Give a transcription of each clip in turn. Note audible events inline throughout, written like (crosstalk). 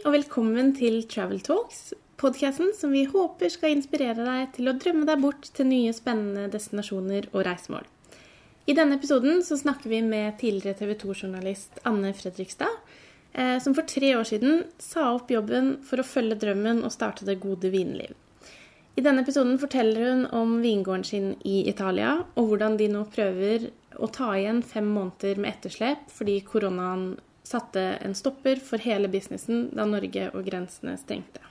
og velkommen til Travel Talks, podkasten som vi håper skal inspirere deg til å drømme deg bort til nye spennende destinasjoner og reisemål. I denne episoden så snakker vi med tidligere TV 2-journalist Anne Fredrikstad, eh, som for tre år siden sa opp jobben for å følge drømmen og starte det gode vinliv. I denne episoden forteller hun om vingården sin i Italia, og hvordan de nå prøver å ta igjen fem måneder med etterslep fordi koronaen satte en stopper for hele businessen da Norge og grensene stengte.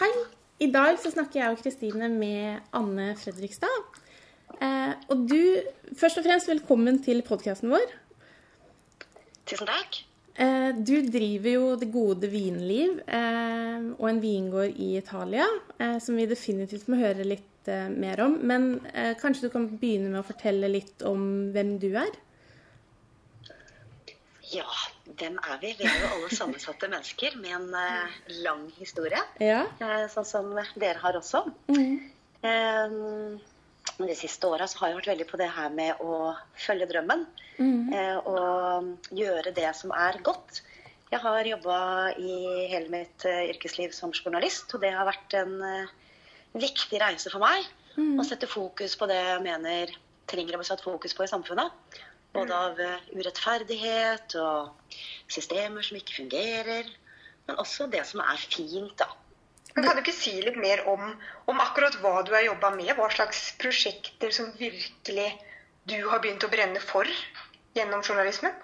Hei! I dag så snakker jeg og Kristine med Anne Fredrikstad. Eh, og du, først og fremst velkommen til podkasten vår. Tusen takk. Eh, du driver jo Det gode vinliv eh, og en vingård i Italia, eh, som vi definitivt må høre litt mer om. Men eh, kanskje du kan begynne med å fortelle litt om hvem du er? Ja, hvem er vi? Vi er jo alle sammensatte (laughs) mennesker med en lang historie. Ja. sånn som dere har også. Eh, men de siste åra har jeg vært veldig på det her med å følge drømmen. Mm. og gjøre det som er godt. Jeg har jobba i hele mitt eh, yrkesliv som journalist, og det har vært en eh, viktig reise for meg. Å sette fokus på det jeg mener trenger å bli satt fokus på i samfunnet. Både av eh, urettferdighet og systemer som ikke fungerer. Men også det som er fint, da. Men Kan du ikke si litt mer om, om akkurat hva du har jobba med? Hva slags prosjekter som virkelig du har begynt å brenne for gjennom journalismen?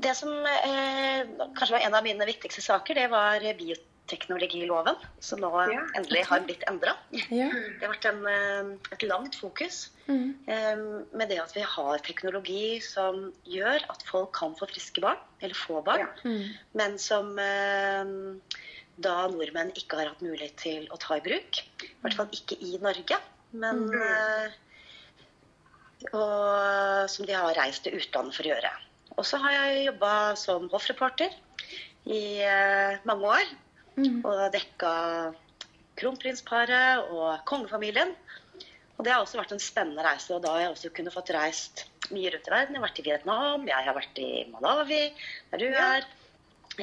Det som eh, kanskje var en av mine viktigste saker, det var bioteknologiloven. Som nå Ja, endelig har blitt endra. Ja. Det har vært en, eh, et langt fokus Mm. eh, med det at vi har teknologi som gjør at folk kan få friske barn, eller få barn, Ja. Mm. men som eh, da nordmenn ikke har hatt mulighet til å ta i bruk. I hvert fall ikke i Norge. Men eh, Og som de har reist til utlandet for å gjøre. Og så har jeg jobba som hoffreporter i eh, mange år. Mm. Og dekka kronprinsparet og kongefamilien. Og det har også vært en spennende reise. Og da har jeg også kunnet fått reist mye rundt i verden. Jeg har vært i Vietnam, jeg har vært i Malawi, der du er.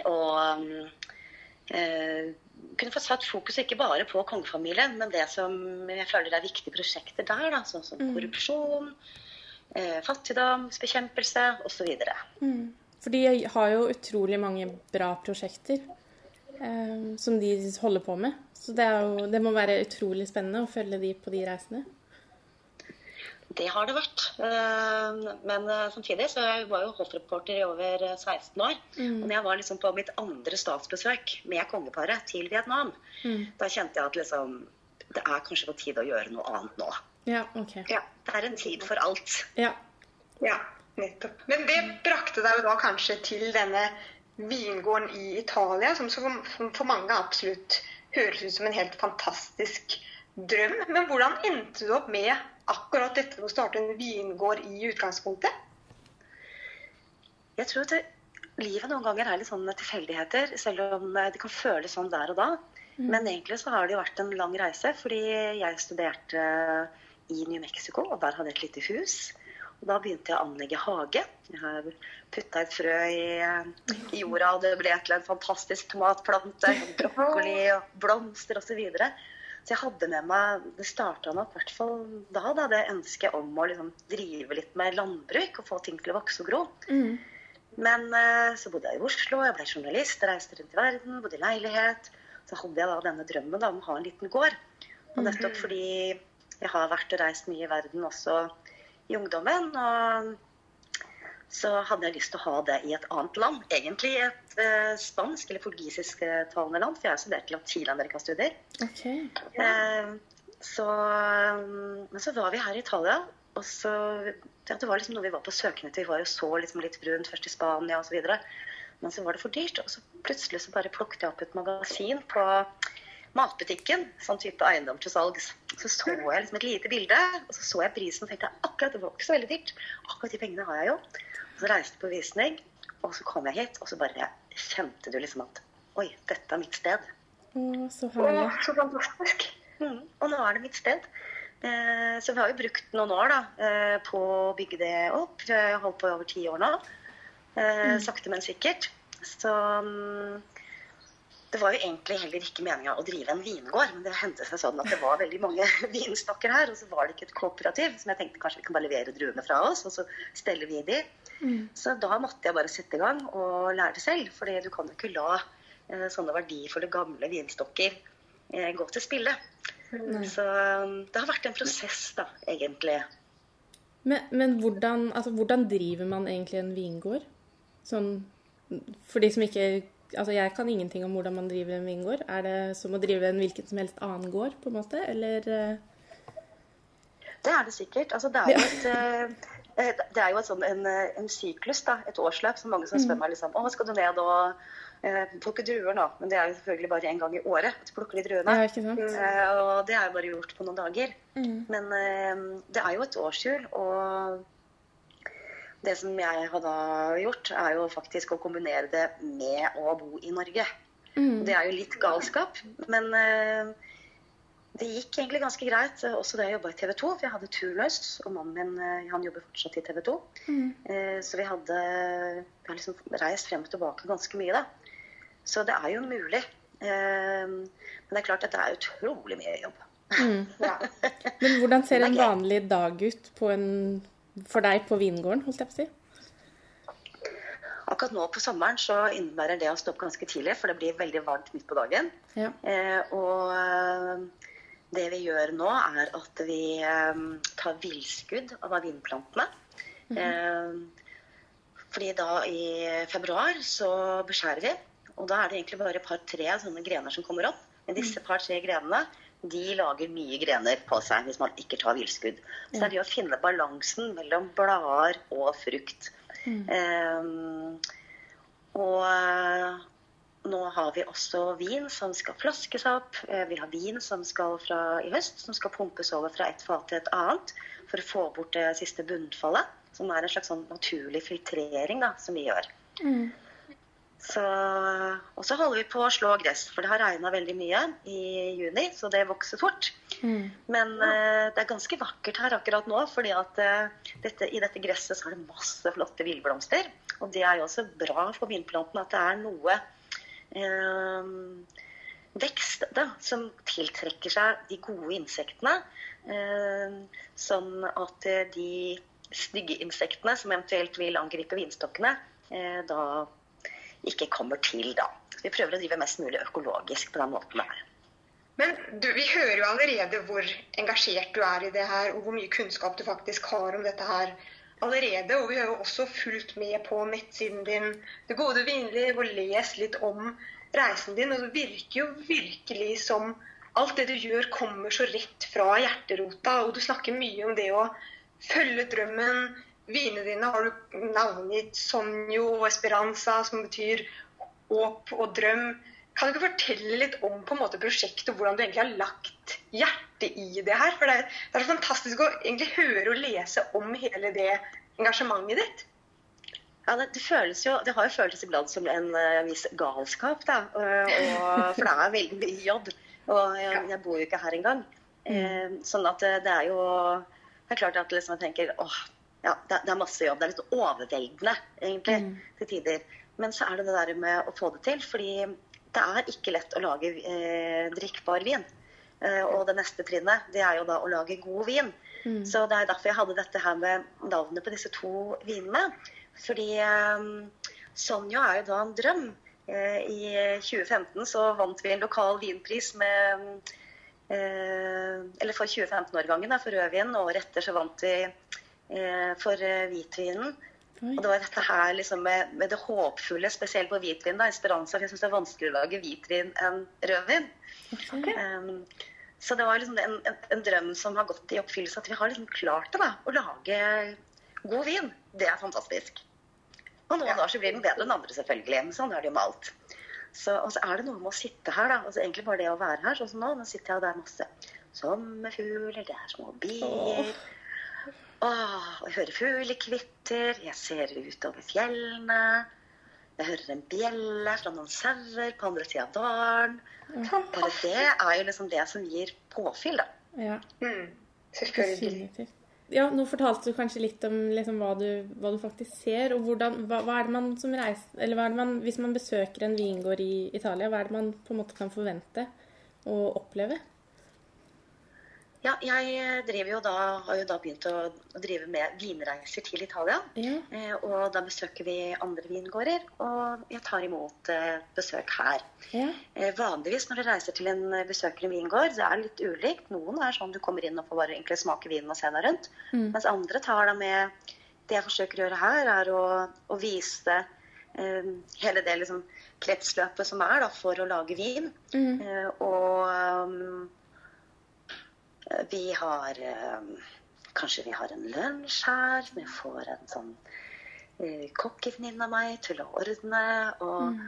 Og eh, kunne få satt fokus ikke bare på kongefamilien, men det som jeg føler er viktige prosjekter der, da, sånn som korrupsjon, eh, fattigdomsbekjempelse osv. Mm. For de har jo utrolig mange bra prosjekter eh, som de holder på med. Så det, jo, det må være utrolig spennende å følge de på de reisene. Det har det vært. Eh, Men eh, samtidig så jeg var jo hoffreporter i over eh, 16 år. Og når jeg var liksom på mitt andre statsbesøk med kongeparet til Vietnam, da kjente jeg at liksom det er kanskje på tide å gjøre noe annet nå. Ja, OK. Ja. Det er en tid for alt. Ja. ja, nettopp. Men det brakte deg jo da kanskje til denne vingården i Italia, som for mange absolutt høres ut som en helt fantastisk drøm. Men hvordan endte du opp med akkurat dette med å starte en vingård i utgangspunktet? Jeg tror at det, livet noen ganger er litt sånn tilfeldigheter, selv om eh, det kan føles sånn der og da. Men egentlig så har det jo vært en lang reise, fordi jeg studerte i New Mexico, og der hadde jeg et lite hus. Og da begynte jeg å anlegge hage. Jeg har putta et frø i, i jorda, og det ble til en fantastisk tomatplante, (laughs) brokkoli og blomster osv. Så, videre. Så jeg hadde med meg Det starta nok i hvert fall da, da det ønsket om å liksom drive litt med landbruk og få ting til å vokse og gro. Mm. Men eh, så bodde jeg i Oslo, jeg ble journalist, reiste rundt i verden, bodde i leilighet. Så hadde jeg da denne drømmen da, om å ha en liten gård. Og nettopp fordi jeg har vært og reist mye i verden også i ungdommen. Og så hadde jeg lyst til å ha det i et annet land. Egentlig et eh, spansk- eller portugisisktalende land, for jeg har studert latin-amerikastudier. OK. Eh, så, mm, men så var vi her i Italia, og så ja, Det var liksom noe vi var på søken etter. Vi var jo så liksom litt rundt, først i Spania osv. Men så var det for dyrt. Og så plutselig så bare plukket jeg opp et magasin på matbutikken. Sånn type eiendom til salgs. Så så jeg liksom et lite bilde, og så så jeg prisen og tenkte akkurat det var ikke så veldig dyrt. Akkurat de pengene har jeg jo. Og så reiste jeg på visning, og så kom jeg hit, og så bare kjente du liksom at Oi, dette er mitt sted. Å, så Å, herlig. så fantastisk. Mm. Og nå er det mitt sted. Eh, så vi har jo brukt noen år da, eh, på å bygge det opp. Jeg har holdt på i over ti år nå. Eh, mm. Sakte, men sikkert. Så um, det var jo egentlig heller ikke meninga å drive en vingård, men det hendte seg sånn at det var veldig mange (laughs) vinstokker her, og så var det ikke et kooperativ, som jeg tenkte kanskje vi kan bare levere druene fra oss, og så steller vi de. Mm. Så da måtte jeg bare sette i gang og lære det selv, for du kan jo ikke la eh, sånne verdifulle gamle vinstokker eh, gå til spille. Mm. Så um, det har vært en prosess, da, egentlig. Men, men hvordan, altså, hvordan driver man egentlig en vingård? Sånn for de som ikke Altså, jeg kan ingenting om hvordan man driver en vingård. Er det som å drive en hvilken som helst annen gård, på en måte, eller? Eh? Det er det sikkert. Altså, det er jo et, eh, det er jo et sånn, en, en, syklus, da, et årsløp, som mange som spør mm. meg liksom, å, skal du ned og eh, plukke druer nå? Men det er jo selvfølgelig bare én gang i året at du plukker de druene. Ja, ikke sant? Eh, og det er jo bare gjort på noen dager. Mm. Men eh, det er jo et årshjul, og det som jeg har da gjort, er jo faktisk å kombinere det med å bo i Norge. Mm. Det er jo litt galskap, men uh, det gikk egentlig ganske greit. Også da jeg jobba i TV 2, for jeg hadde turløst, Og mannen min uh, han jobber fortsatt i TV 2. Mm. Så vi hadde vi har liksom reist frem og tilbake ganske mye, da. Så det er jo mulig. men det er klart at det er utrolig mye jobb. Mm. (laughs) Ja. Men hvordan ser en vanlig dag ut på en for deg på vingården, holdt jeg på å si? Akkurat nå på sommeren så innebærer det å stå opp ganske tidlig, for det blir veldig varmt midt på dagen. Ja. Eh, og det vi gjør nå, er at vi eh, tar villskudd av vinplantene. Mm -hmm. eh, fordi da i februar så beskjærer vi, og da er det egentlig bare et par-tre sånne grener som kommer opp. Men disse mhm. par-tre grenene de lager mye grener på seg hvis man ikke tar vilskudd. Så det er det å finne balansen mellom blader og frukt. Mm. Um, og eh, nå har vi også vin som skal flaskes opp. Eh, vi har vin som skal fra i høst, som skal pumpes over fra et fat til et annet for å få bort det siste bunnfallet. Som er en slags sånn naturlig filtrering da, som vi gjør. Mm. Så, og så holder vi på å slå gress, for det har regna veldig mye i juni, så det vokser fort. Mm. Men uh, det er ganske vakkert her akkurat nå, fordi at uh, dette, i dette gresset så er det masse flotte villblomster. Og det er jo også bra for vinplantene at det er noe uh, vekst da, som tiltrekker seg de gode insektene. sånn at de stygge insektene som eventuelt vil angripe vinstokkene, da ikke kommer til, da. Vi prøver å drive mest mulig økologisk på den måten der. Men du, vi hører jo allerede hvor engasjert du er i det her, og hvor mye kunnskap du faktisk har om dette her allerede. Og vi har jo også fulgt med på nettsiden din Det gode vinliv og lest litt om reisen din. Og det virker jo virkelig som alt det du gjør, kommer så rett fra hjerterota. Og du snakker mye om det å følge drømmen, Vinene dine har du navngitt Sonjo og Esperanza, som betyr håp og drøm. Kan du ikke fortelle litt om på en måte prosjektet og hvordan du egentlig har lagt hjertet i det her? For det er, det er så fantastisk å egentlig høre og lese om hele det engasjementet ditt. Ja, det, det, føles jo, det har jo føltes iblant som en uh, viss galskap, da. Og, og, for det er veldig mye jobb. Og jeg, jeg bor jo ikke her engang. Mm. Uh, sånn at det, det er jo Det er klart at liksom jeg tenker åh, ja, det, det, er masse jobb. Det er litt overveldende, egentlig, mm. til tider. Men så er det det der med å få det til. Fordi det er ikke lett å lage eh, drikkbar vin. Eh, og det neste trinnet, det er jo da å lage god vin. Mm. Så det er derfor jeg hadde dette her med navnet på disse to vinene. Fordi eh, Sonja er jo da en drøm. Eh, I 2015 så vant vi en lokal vinpris med eh, Eller for 2015-årgangen, for rødvin. Og etter så vant vi Eh, for eh, hvitvinen. Og det var dette her liksom med, med, det håpfulle, spesielt på hvitvin. da, Esperanza, for Jeg syns det er vanskeligere å lage hvitvin enn rødvin. Okay. Um, så det var liksom en, en, en, drøm som har gått i oppfyllelse. At vi har liksom klart det, da. Å lage god vin. Det er fantastisk. Og noen ja. år så blir den bedre enn andre, selvfølgelig. Men sånn er det jo med alt. Så, og så er det noe med å sitte her, da. Altså Egentlig bare det å være her. Sånn som nå. Nå sitter jeg, og det er masse sommerfugler, det er små bier. Oh. Åh, jeg hører fuglekvitter, jeg ser utover fjellene. Jeg hører en bjelle fra noen sauer på andre sida av dalen. Bare det er jo liksom det som gir påfyll, da. Ja. Mm. Selvfølgelig. Ja, nå fortalte du kanskje litt om liksom, hva, du, hva, du, faktisk ser. og hvordan, hva, hva, er det man som reiser, eller hva er det man, Hvis man besøker en vingård i Italia, hva er det man på en måte kan forvente å oppleve? Ja, jeg driver jo da, har jo da begynt å drive med vinreiser til Italia. Ja. Eh, og da besøker vi andre vingårder, og jeg tar imot eh, besøk her. Ja. Eh, vanligvis når du reiser til en besøker en vingård, så er det litt ulikt. Noen er sånn du kommer inn og får bare egentlig smake vinen og se deg rundt. Mm. Mens andre tar da med Det jeg forsøker å gjøre her, er å, å vise eh, hele det liksom, kretsløpet som er da, for å lage vin. Mm. Eh, og um, vi har eh, Kanskje vi har en lunsj her. Vi får en sånn eh, kokkevenninne av meg til å ordne. Og, mm.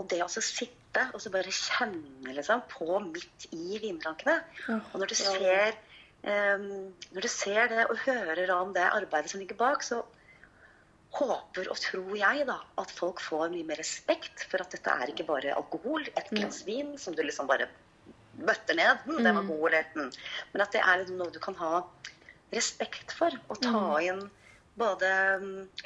og det å sitte og så bare kjenne liksom, på midt i vinbrankene. Og når du ser um, når du ser det og hører om det arbeidet som ligger bak, så håper og tror jeg da at folk får mye mer respekt for at dette er ikke bare alkohol, et glass vin som du liksom bare bøtter ned. Mm, den var mm. god, eller mm. Men at det er liksom noe du kan ha respekt for. Å ta inn både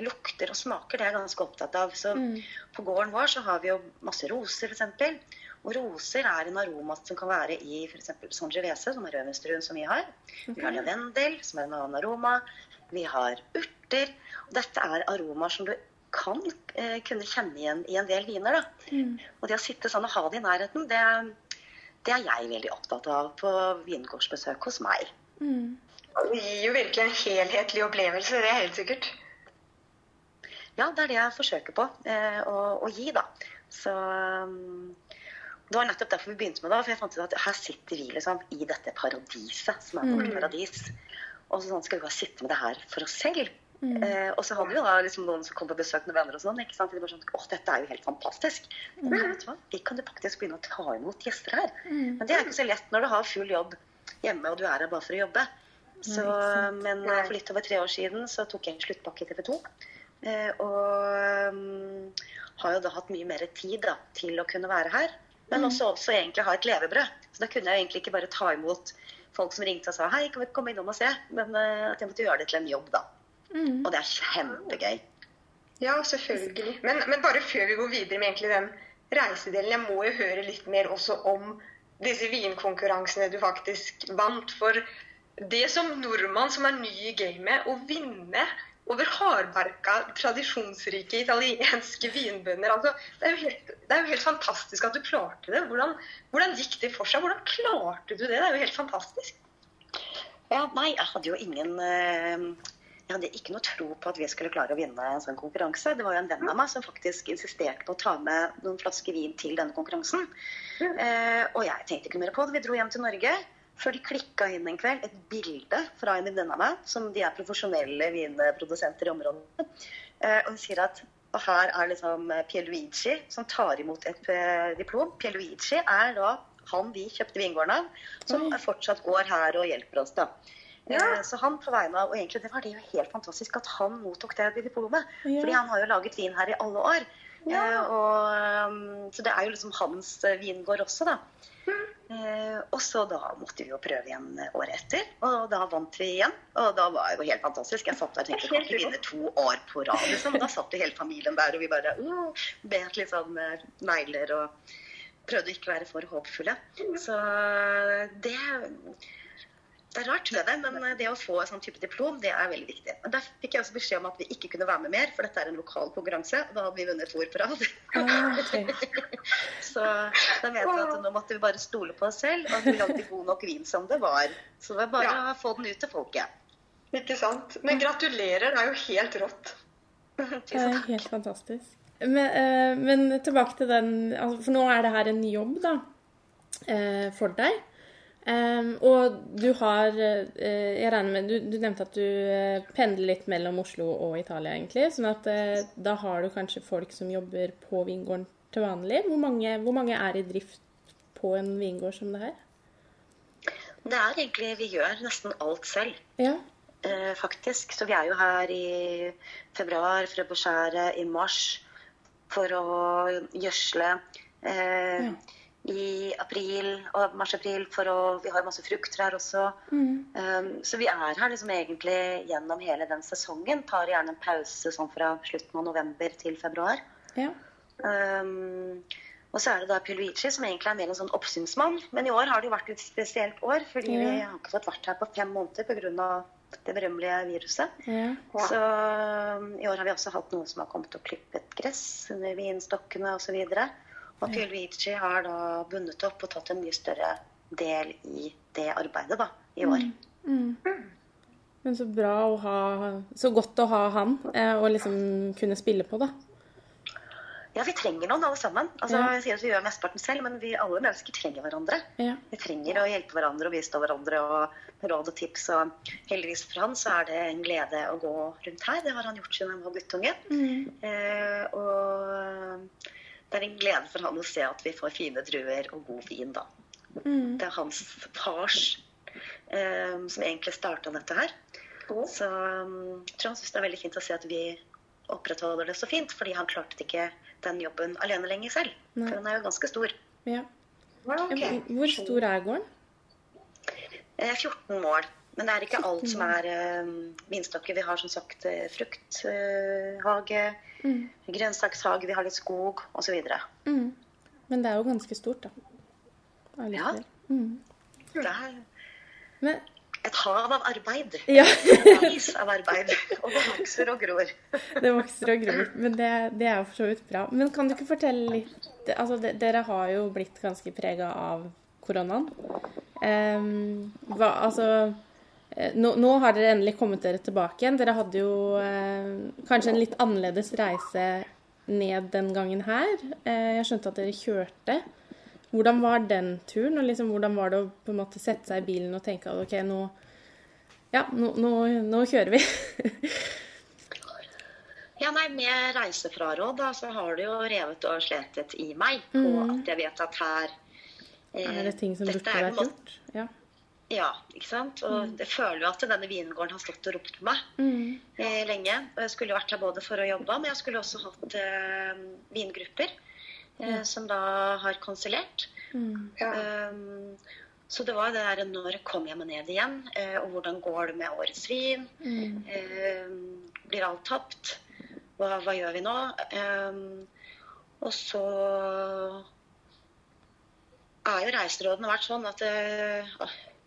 lukter og smaker. Det er jeg ganske opptatt av. Så mm. på gården vår så har vi jo masse roser, f.eks. Og roser er en aroma som kan være i f.eks. sangiovese, som er rødvinsdruen som vi har. Okay. Vi har lavendel, som er en annen aroma. Vi har urter. Og dette er aromaer som du kan eh, kunne kjenne igjen i en del viner. da. Mm. Og det å sitte sånn og ha det i nærheten, det, det er jeg veldig opptatt av på vingårdsbesøk hos meg. Mm. Det gir jo virkelig en helhetlig opplevelse, det er helt sikkert. Ja, det er det jeg forsøker på eh, å, å, gi, da. Så um, Det var nettopp derfor vi begynte med det. For jeg fant ut at her sitter vi liksom i dette paradiset, som er vårt mm. paradis. Og så sånn skal vi bare sitte med det her for oss selv. Mm. Eh, og så hadde vi da liksom noen som kom på besøk med venner og sånn. ikke sant? De bare sånn, åh, dette er jo helt fantastisk. Mm. Men vet du hva? Vi kan jo faktisk begynne å ta imot gjester her. Mm. Men det er ikke så lett når du har full jobb hjemme og du er her bare for å jobbe. Så, men for litt over tre år siden så tok jeg en sluttpakke i TV 2. Eh, og um, har jo da hatt mye mer tid da, til å kunne være her. Men mm. også, også egentlig ha et levebrød. Så da kunne jeg egentlig ikke bare ta imot folk som ringte og sa hei, kan vi komme innom og se? Men uh, at jeg måtte gjøre det til en jobb, da. Mm. Og det er kjempegøy. Ja, selvfølgelig. Men, men, bare før vi går videre med egentlig den reisedelen, jeg må jo høre litt mer også om disse vinkonkurransene du faktisk vant. For det som nordmann som er ny i gamet, å vinne over hardbarka, tradisjonsrike italienske vinbønder altså, det, er helt, det, er jo helt, fantastisk at du klarte det. Hvordan, hvordan gikk det for seg? Hvordan klarte du det? Det er jo helt fantastisk. Ja, nei, jeg hadde jo ingen øh, jeg hadde ikke noe tro på at vi skulle klare å vinne en sånn konkurranse. Det var jo en venn av meg som faktisk insisterte på å ta med noen flasker vin til denne konkurransen. Eh, og jeg tenkte ikke mer på det. Vi dro hjem til Norge. Før de klikka inn en kveld et bilde fra en venninne av meg, som de er profesjonelle vinprodusenter i området. Eh, og hun sier at og her er liksom Pierluigi som tar imot et eh, diplom. Pierluigi er da han vi kjøpte vingården av, som fortsatt går her og hjelper oss. da. Ja. Eh, så han på vegne av, og egentlig det var det jo helt fantastisk at han mottok det diplomet. Ja. Fordi han har jo laget vin her i alle år. Ja. Eh, og, um, så det er jo liksom hans eh, vingård også, da. Mm. Eh, og så da måtte vi jo prøve igjen året etter, og da vant vi igjen. Og da var det jo helt fantastisk. Jeg satt der og tenkte kan ikke vinne to år på rad, liksom. Da satt jo hele familien der, og vi bare uh, bet litt sånn negler og prøvde å ikke være for håpefulle. Mm. Så det det er rart med det, men eh, det å få en sånn type diplom, det er veldig viktig. Men Der fikk jeg også beskjed om at vi ikke kunne være med mer, for dette er en lokal konkurranse. Og Da hadde vi vunnet to år på rad. (laughs) Så da vet vi at nå måtte vi bare stole på oss selv, og at vi lagde god nok vin som det var. Så det var bare ja. å få den ut til folket. Ikke sant. Men gratulerer, det er jo helt rått. det er helt fantastisk. Men, uh, men tilbake til den altså, For nå er det her en ny jobb, da, uh, for deg. Um, og du har uh, Jeg regner med du, du, nevnte at du uh, pendler litt mellom Oslo og Italia, egentlig. sånn at uh, da har du kanskje folk som jobber på vingården til vanlig. Hvor mange, hvor mange, er i drift på en vingård som det her? Det er egentlig Vi gjør nesten alt selv. Ja. faktisk. Så vi er jo her i februar beskjære i mars for å gjødsle. Ja i april og mars-april, for å Vi har masse frukttrær også. Um, så vi er her liksom egentlig gjennom hele den sesongen. Tar gjerne en pause sånn fra slutten av november til februar. Ja. Um, og så er det da Pulvici, som egentlig er mer en sånn oppsynsmann. Men i år har det jo vært et spesielt år, fordi Ja. vi har ikke fått vært her på fem måneder pga. det berømmelige viruset. Ja. Så um, i år har vi også hatt noen som har kommet og klippet gress under vinstokkene osv. Og, og har da bundet opp og tatt en mye større del i det arbeidet da, i år. Mm. Men så bra å ha Så godt å ha han eh, og liksom kunne spille på, da. Ja, vi trenger noen alle sammen. Altså, Ja. Jeg sier at vi gjør mesteparten selv, men vi alle mennesker trenger hverandre. Ja. Vi trenger å hjelpe hverandre og bistå hverandre og råd og tips. Og heldigvis for han så er det en glede å gå rundt her. Det har han gjort siden han var guttunge. Mm. Eh, og det er en glede for han å se at vi får fine druer og god vin, da. Mm. Det er hans fars eh, som egentlig starta dette her. Så um, jeg tror han syns det er veldig fint å se at vi opprettholder det så fint, fordi han klarte ikke den jobben alene lenger selv. Nei. For han er jo ganske stor. Ja. Okay. Hvor stor er gården? Eh, 14 mål. Men det er ikke alt som er eh, vinstokker. Vi har som sagt eh, frukthage, Mm. grønnsakshage, vi har litt skog osv. Mm. Men det er jo ganske stort, da. Ja. Mm. Det er Men et hav av arbeid. Ja. Et is av arbeid. Og det vokser og gror. Det vokser og gror. Men det, det er jo for så vidt bra. Men kan du ikke fortelle litt Altså, de, dere har jo blitt ganske prega av koronaen. Um, hva, altså nå, nå har dere endelig kommet dere tilbake igjen. Dere hadde jo eh, kanskje en litt annerledes reise ned den gangen her. Eh, jeg skjønte at dere kjørte. Hvordan var den turen? Og liksom, hvordan var det å på en måte sette seg i bilen og tenke at OK, nå, ja, nå, nå, kjører vi? (laughs) Ja, nei, Med reisefraråd da, så har det jo revet og sletet i meg Mm. at jeg vet at her eh, Er det ting som burde vært gjort? Ja. Ja, ikke sant. Og jeg føler jo at denne vingården har stått og ropt på meg Mm. eh, lenge. Og jeg skulle vært her både for å jobbe, men jeg skulle også hatt eh, vingrupper eh, som da har konsulert. Mm. Ja. Um, så det var det der når kom jeg meg ned igjen, eh, og hvordan går det med årets vin? Mm. Eh, blir alt tapt? Hva, hva gjør vi nå? Eh, og så er jo reiserådene vært sånn at eh,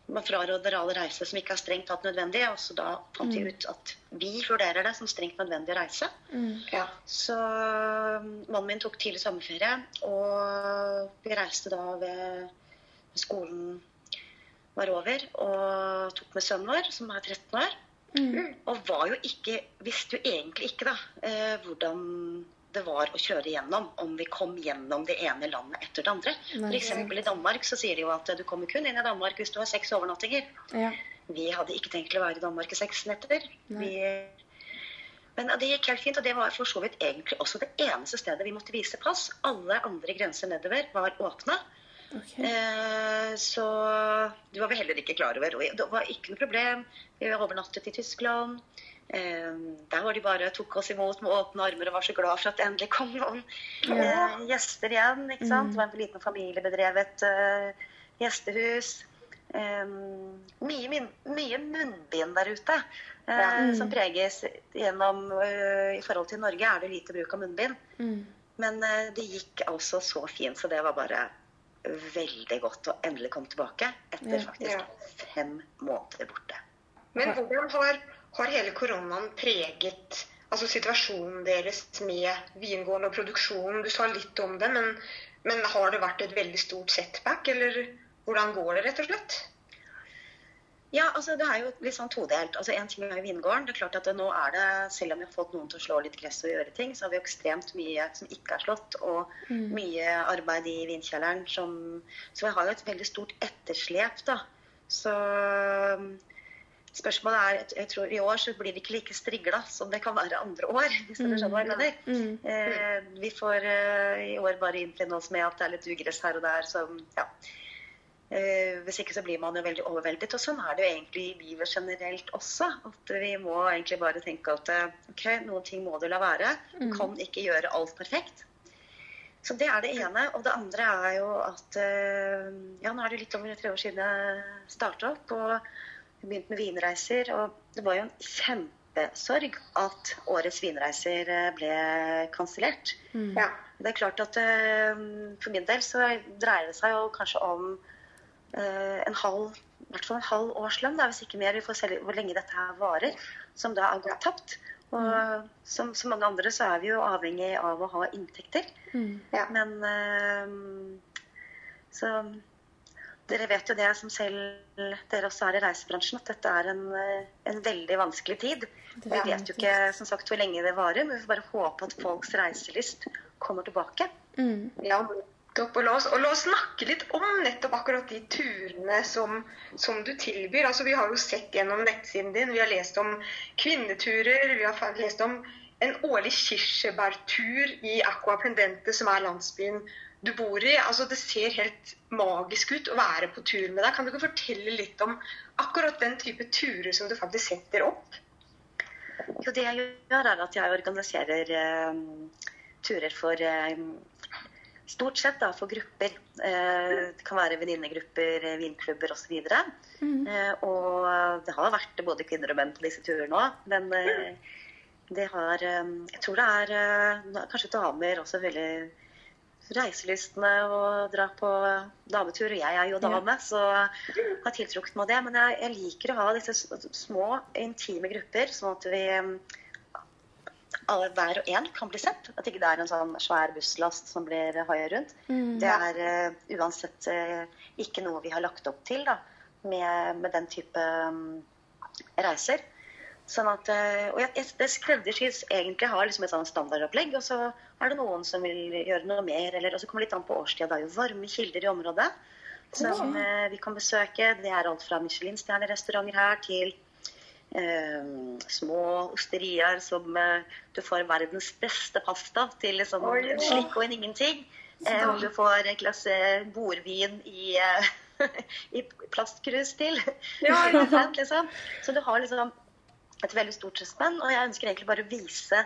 man fraråder all reise som ikke er strengt tatt nødvendig. Og så da fant vi ut at vi vurderer det som strengt nødvendig å reise. Mm. Ja. Så um, mannen min tok tidlig sommerferie, og vi reiste da ved skolen var over, og tok med sønnen vår, som er 13 år. Mm. Og var jo ikke, visste jo egentlig ikke da eh, hvordan det var å kjøre gjennom, om vi kom gjennom det ene landet etter det andre. F.eks. I Danmark så sier de jo at du kommer kun inn i Danmark hvis du har seks overnattinger. Ja. Vi hadde ikke tenkt å være i Danmark i seks netter. Vi, men det gikk helt fint, og det var for så vidt egentlig også det eneste stedet vi måtte vise pass. Alle andre grenser nedover var åpne. Okay. Eh, så du var vi heller ikke klar over. Det var ikke noe problem. Vi overnattet i Tyskland. Eh, der var de bare tok oss imot med åpne armer og var så glad for at det endelig kom noen eh, gjester igjen. ikke sant? Det var en liten familiebedrevet eh, gjestehus. Eh, mye, min- mye munnbind der ute. eh, Mm. Som preges gjennom eh, I forhold til Norge er det lite bruk av munnbind. Mm. Men eh, det gikk altså så fint, så det var bare veldig godt å endelig komme tilbake etter Ja. faktisk Ja. fem måneder borte. Men hvordan har, har hele koronaen preget altså situasjonen deres med vingården og produksjonen? Du sa litt om det, men, men har det vært et veldig stort setback, eller hvordan går det, rett og slett? Ja, altså det er jo litt sånn todelt. Altså En ting er vingården. Det er klart at det, nå er det, Selv om vi har fått noen til å slå litt gress og gjøre ting, så har vi ekstremt mye som ikke er slått. Og mye arbeid i vinkjelleren som Så vi har jo et veldig stort etterslep, da. Så spørsmålet er jeg, tror I år så blir det ikke like strigla som det kan være andre år. hvis dere skjønner hva jeg mener. Mm. Eh, vi får eh, i år bare innfinne oss med at det er litt ugress her og der Så, ja. Eh, hvis ikke så blir man jo veldig overveldet. Og sånn er det jo egentlig i livet generelt også. At vi må egentlig bare tenke at eh, ok, noen ting må du la være. Du kan ikke gjøre alt perfekt. Så det er det ene. Og det andre er jo at Ja, nå er det litt over tre år siden jeg starta opp og begynte med vinreiser. Og det var jo en kjempesorg at årets vinreiser ble kansellert. Mm. Ja. Det er klart at for min del så dreier det seg jo kanskje om en halv i hvert fall en halv årslønn, hvis ikke mer. Vi får se hvor lenge dette her varer, som da er gått tapt. Og mm. som som, mange andre så er vi jo avhengig av å ha inntekter. Mm. Ja. Men uh, Så dere vet jo det som selv dere også er i reisebransjen, at dette er en, en veldig vanskelig tid. Vi vet jo ikke som sagt hvor lenge det varer, men vi får bare håpe at folks reiselyst kommer tilbake. Mm. Ja. Og la, oss, og la oss snakke litt om nettopp akkurat de turene som, som, du tilbyr. Altså, vi har jo sett gjennom nettsiden din, vi har lest om kvinneturer, vi har lest om en årlig kirsebærtur i Aqua Pendente, som er landsbyen du bor i. Altså, det ser helt magisk ut å være på tur med deg. Kan du ikke fortelle litt om akkurat den type turer som du faktisk setter opp? Jo, det jeg gjør, er at jeg organiserer eh, turer for eh, Stort sett da, for grupper. Eh, det kan være venninnegrupper, eh, vinklubber osv. Mm. Eh, og det har vært både kvinner og menn på disse turene òg. Men det har Jeg tror det er kanskje damer også veldig reiselystne og dra på dametur. Og jeg er jo dame, så har tiltrukket meg det. Men jeg, jeg liker å ha disse små, intime grupper, sånn at vi alle, hver og en kan bli sett. At ikke det er en sånn svær busslast som blir haia rundt. Mm, det er uh, uansett uh, ikke noe vi har lagt opp til da, med, med den type um, reiser. Sånn at, uh, og jeg, Det skreddersys egentlig har liksom et sånn standardopplegg, og så er det noen som vil gjøre noe mer. Eller, og så kommer det litt an på årstida. Det er jo varme kilder i området som vi kan besøke. Det er alt fra Michelin-stjernerestauranter her til eh, små osterier som eh, du får verdens beste pasta til liksom oh, slikk og en ingenting. Eh, og du får et glass eh, bordvin i, eh, (laughs) i plastkrus til. Ja, (laughs) liksom. Så du har liksom et veldig stort spenn. Og jeg ønsker egentlig bare å vise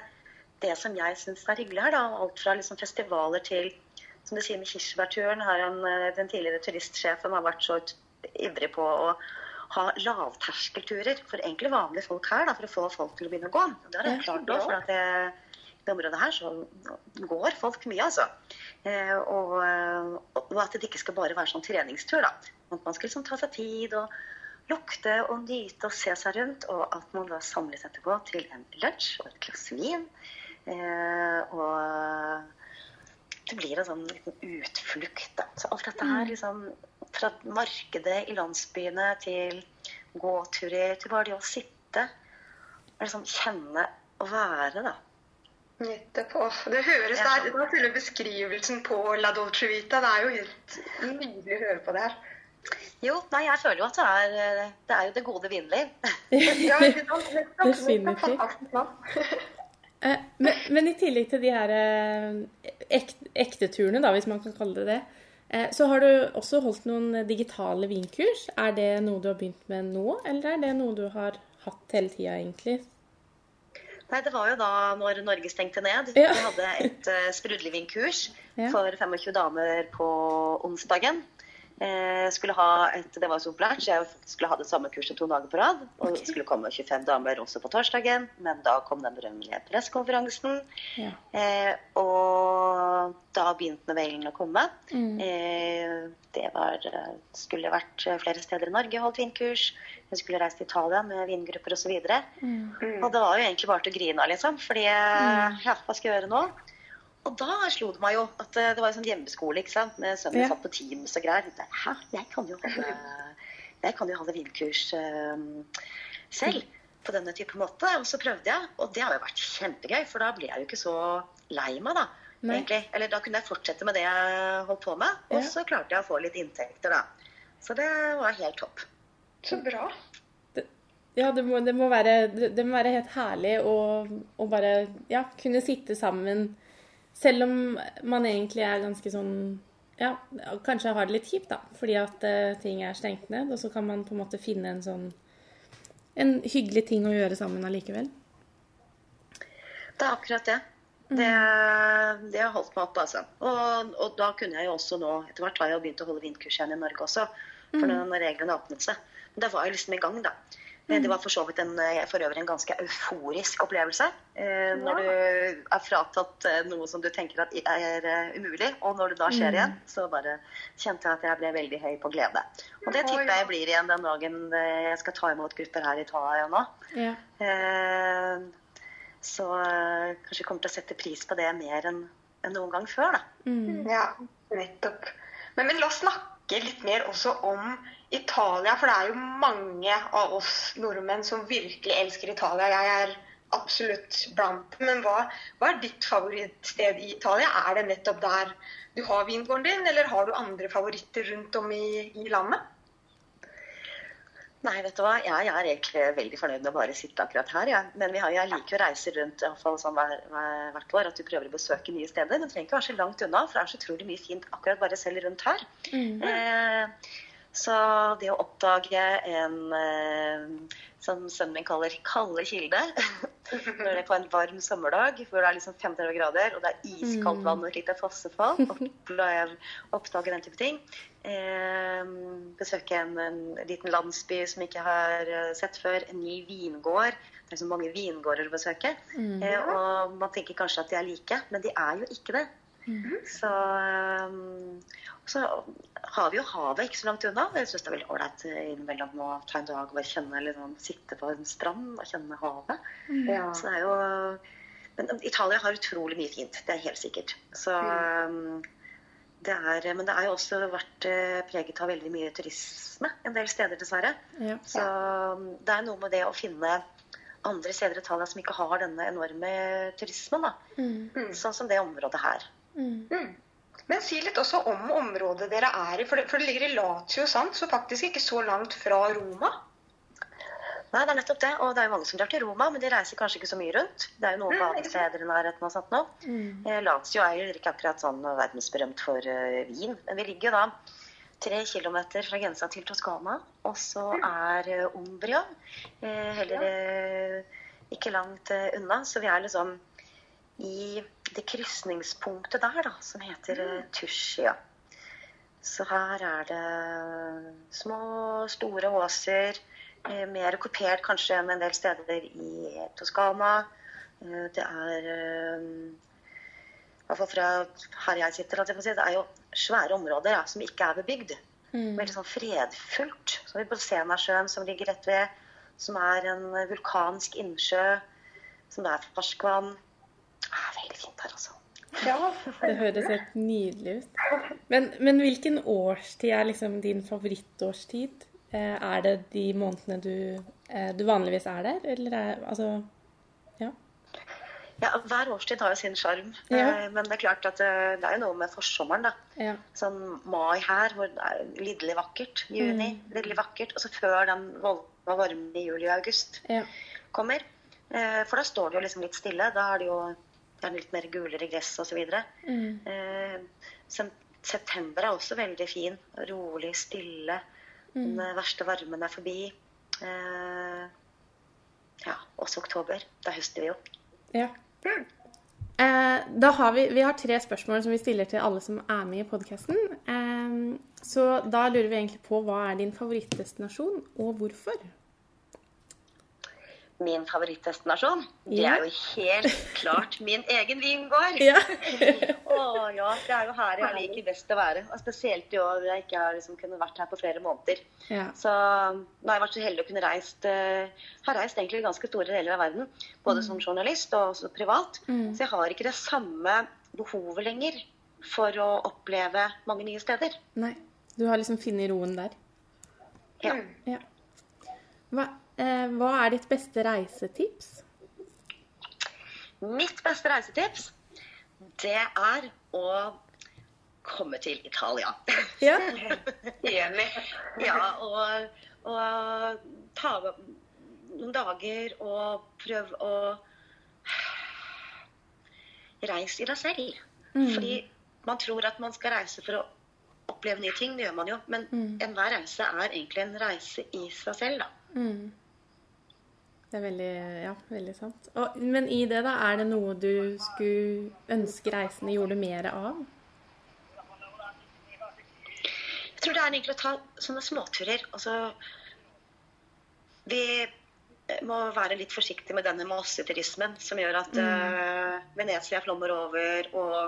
det som jeg syns er hyggelig her. Da. Alt fra liksom festivaler til som du sier med kirsebærturen. Eh, den tidligere turistsjefen har vært så ivrig på å ha lavterskelturer for egentlig vanlige folk her, da, for å få folk til å begynne å gå. Det har jeg klart òg, for at det, det området her så går folk mye, altså. Eh, og, og, at det ikke skal bare være sånn treningstur. da. At man skal liksom ta seg tid og lukte og nyte og se seg rundt. Og at man da samles etterpå til en lunsj og et glass vin. Eh, og det blir en sånn liten utflukt. Da. Så alt dette her mm. liksom fra markedet i landsbyene til gåturer til bare det å sitte og liksom kjenne og være, da. Nettopp. Det høres der, den fulle beskrivelsen på La Dolce Vita, det er jo helt nydelig å høre på det her. Jo, nei, jeg føler jo at det er, det er jo det gode vinliv. (laughs) ja, Definitivt. Eh, men, men, i tillegg til de her eh, ek, ekteturene, da, hvis man kan kalle det det, Eh, så har du også holdt noen digitale vinkurs. Er det noe du har begynt med nå, eller er det noe du har hatt hele tida, egentlig? Nei, det var jo da når Norge stengte ned. Ja. Vi hadde et uh, sprudlevinkurs ja. for 25 damer på onsdagen. Eh, skulle ha et, Det var så populært, så jeg skulle ha det samme kurset to dager på rad. Og okay. skulle komme 25 damer også på torsdagen, men da kom den berømmelige pressekonferansen. Ja. Eh, og da begynte novellen å komme. Mm. Eh, det var, skulle vært flere steder i Norge holdt vinkurs. Hun skulle reist til Italia med vingrupper osv. Og, så mm. og det var jo egentlig bare til å grine av, liksom. Fordi mm. ja, hva skal jeg gjøre nå? Og da slo det meg jo at eh, det var en sånn hjemmeskole ikke sant? med sønnen min ja. satt på Teams og greier. Hæ, jeg kan jo holde, jeg kan jo holde vinkurs um, selv på denne type måte. Og så prøvde jeg, og det har jo vært kjempegøy, for da ble jeg jo ikke så lei meg, da. egentlig. Eller da kunne jeg fortsette med det jeg holdt på med, og ja. så klarte jeg å få litt inntekter, da. Så det var helt topp. Så bra. ja, det må, det må, være, det må være helt herlig å, å bare ja, kunne sitte sammen selv om man egentlig er ganske sånn Ja, kanskje har det litt kjipt, da. Fordi at uh, ting er stengt ned. Og så kan man på en måte finne en sånn En hyggelig ting å gjøre sammen allikevel. Det er akkurat det. Det, det har holdt meg oppe, altså. Og, og, da kunne jeg jo også nå Etter hvert har jeg jo begynt å holde vindkurs igjen i Norge også. For når, når reglene åpnet seg. Men da var jeg liksom i gang, da. Eh, Det var for så vidt en, eh, for øvrig en ganske euforisk opplevelse. Eh, når du er fratatt eh, noe som du tenker at er umulig, og når det da skjer igjen, så bare kjente jeg at jeg ble veldig høy på glede. Og det tipper jeg blir igjen den dagen jeg skal ta imot grupper her i Italia nå. Ja. Eh, så kanskje jeg kommer til å sette pris på det mer enn enn noen gang før, da. Mm. Ja, nettopp. Men, men la oss snakke litt mer også om Italia, for det er jo mange av oss nordmenn som virkelig elsker Italia. Jeg er absolutt blant dem. Men hva, hva er ditt favorittsted i Italia? Er det nettopp der du har vingården din, eller har du andre favoritter rundt om i, i landet? Nei, vet du hva. Jeg er egentlig veldig fornøyd med å bare sitte akkurat her. Ja. Men vi har, jeg liker å reise rundt i hvert fall sånn hver, hver, hvert år. At du prøver å besøke nye steder. Du trenger ikke være så langt unna, for det er så utrolig mye fint akkurat bare selv rundt her. Mm. Eh, så det å oppdage en eh, som sønnen min kaller kalde kilde (laughs) Når det er på en varm sommerdag hvor det er liksom 35 grader og det er iskaldt vann og et lite fossefall, (laughs) oppdage, den type ting. Eh, besøke en, en liten landsby som ikke har eh, sett før. En ny vingård. Det er så mange vingårder å besøke. Eh, og man tenker kanskje at de er like, men de er jo ikke det. Så, um, så har vi jo havet ikke så langt unna. Jeg syns det er veldig ålreit innimellom å ta en dag og bare kjenne, liksom, sitte på en strand og kjenne havet. Ja. Så det er jo Men Italia har utrolig mye fint. Det er helt sikkert. Så um, det er, men det har jo også vært eh, preget av veldig mye turisme en del steder, dessverre. Ja. Så um, det er noe med det å finne andre steder i Italia som ikke har denne enorme turismen. da. Mm. Sånn som det området her. Mm. Mm. Men si litt også om området dere er i, for det, for det ligger i Lazio, sant? så faktisk ikke så langt fra Roma. Nei, det er nettopp det. Og det er jo mange som drar til Roma, men de reiser kanskje ikke så mye rundt. Det er jo noen Mm, badesteder i nærheten og sånt nå. Mm. Eh, Lazio er jo ikke akkurat sånn verdensberømt for uh, vin, men vi ligger jo da tre kilometer fra grensa til Toskana. Og så er uh, Umbria uh, heller ikke langt unna. Så vi er liksom i det krysningspunktet der, da, som heter mm. Tuscia. Så her er det små, store åser. Eh, mer kupert kanskje enn en del steder i Toskana. Eh, det er eh, i hvert fall fra her jeg sitter, jeg si, det er jo svære områder ja, som ikke er bebygd. Mm. Veldig sånn fredfullt. Så vi Bolsena-sjøen som ligger rett ved, som er en vulkansk innsjø, som det er ferskvann. Det er veldig fint her, altså. Ja. Det høres helt nydelig ut. Men, men hvilken årstid er liksom din favorittårstid? Eh, Er det de månedene du, eh, du vanligvis er der, eller er altså Ja. Ja, Hver årstid har jo sin sjarm. Ja. Eh, Men det er klart at det er jo noe med forsommeren. da. ja. Sånn mai her, hvor det er lidderlig vakkert. Juni, lidderlig vakkert. Og så før den voldsomme varmen i juli og august ja. kommer. Eh, For da står det jo liksom litt stille. Da er det jo det er litt mer gulere gress osv. Mm. Eh, september er også veldig fin. Rolig, stille. Den eh, verste varmen er forbi. Eh, ja, også oktober. Da høster vi jo. ja. Eh, da har vi, vi har tre spørsmål som vi stiller til alle som er med i podkasten. Eh, så da lurer vi egentlig på hva er din favorittdestinasjon, og hvorfor? Min favorittdestinasjon, det er jo helt klart min egen vingård. Ja. (laughs) Å ja, det er jo her jeg liker best å være. Og spesielt i år hvor jeg ikke har liksom kunnet vært her på flere måneder. ja. Så nå har jeg vært så heldig å kunne reist uh, Har reist egentlig ganske store deler av verden. Både som journalist og også privat. Mm. Så jeg har ikke det samme behovet lenger for å oppleve mange nye steder. Nei. Du har liksom funnet roen der. Ja. Mm. Ja. Hva, hva er ditt beste reisetips? Mitt beste reisetips, det er å komme til Italia. Ja. (laughs) Enig. Ja, og, og ta noen dager og prøve å reise i deg selv. Mm. Fordi man tror at man skal reise for å oppleve nye ting, det gjør man jo. Men Mm. enhver reise er egentlig en reise i seg selv, da. Mm. Det er veldig, ja, veldig sant. Og, men i det, da, er det noe du skulle ønske reisende gjorde mer av? Jeg tror det er egentlig å ta sånne småturer. Altså Vi må være litt forsiktige med denne masseturismen som gjør at mm. uh, Venezia flommer over, og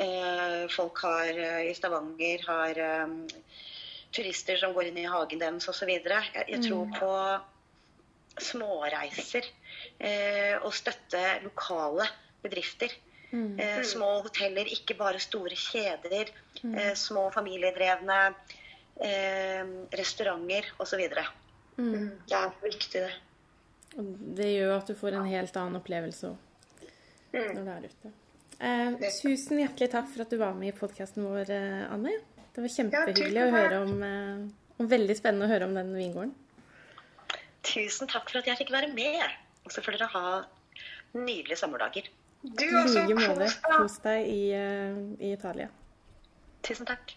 uh, folk har uh, i Stavanger har um, turister som går inn i hagen deres osv. Jeg, jeg tror mm. på småreiser og støtte lokale bedrifter. Mm. små hoteller, ikke bare store kjeder. Mm. små familiedrevne restauranter osv. Mm. Det er viktig, det. Det gjør at du får en helt annen opplevelse òg mm. når du er ute. Eh, tusen hjertelig takk for at du var med i podkasten vår, eh, Anne. Det var kjempehyggelig ja, å høre om, om veldig spennende å høre om den vingården. Tusen takk for at jeg fikk være med. Og så får dere ha nydelige sommerdager. Du også. I like måte. Kos deg i, uh, i Italia. Tusen takk.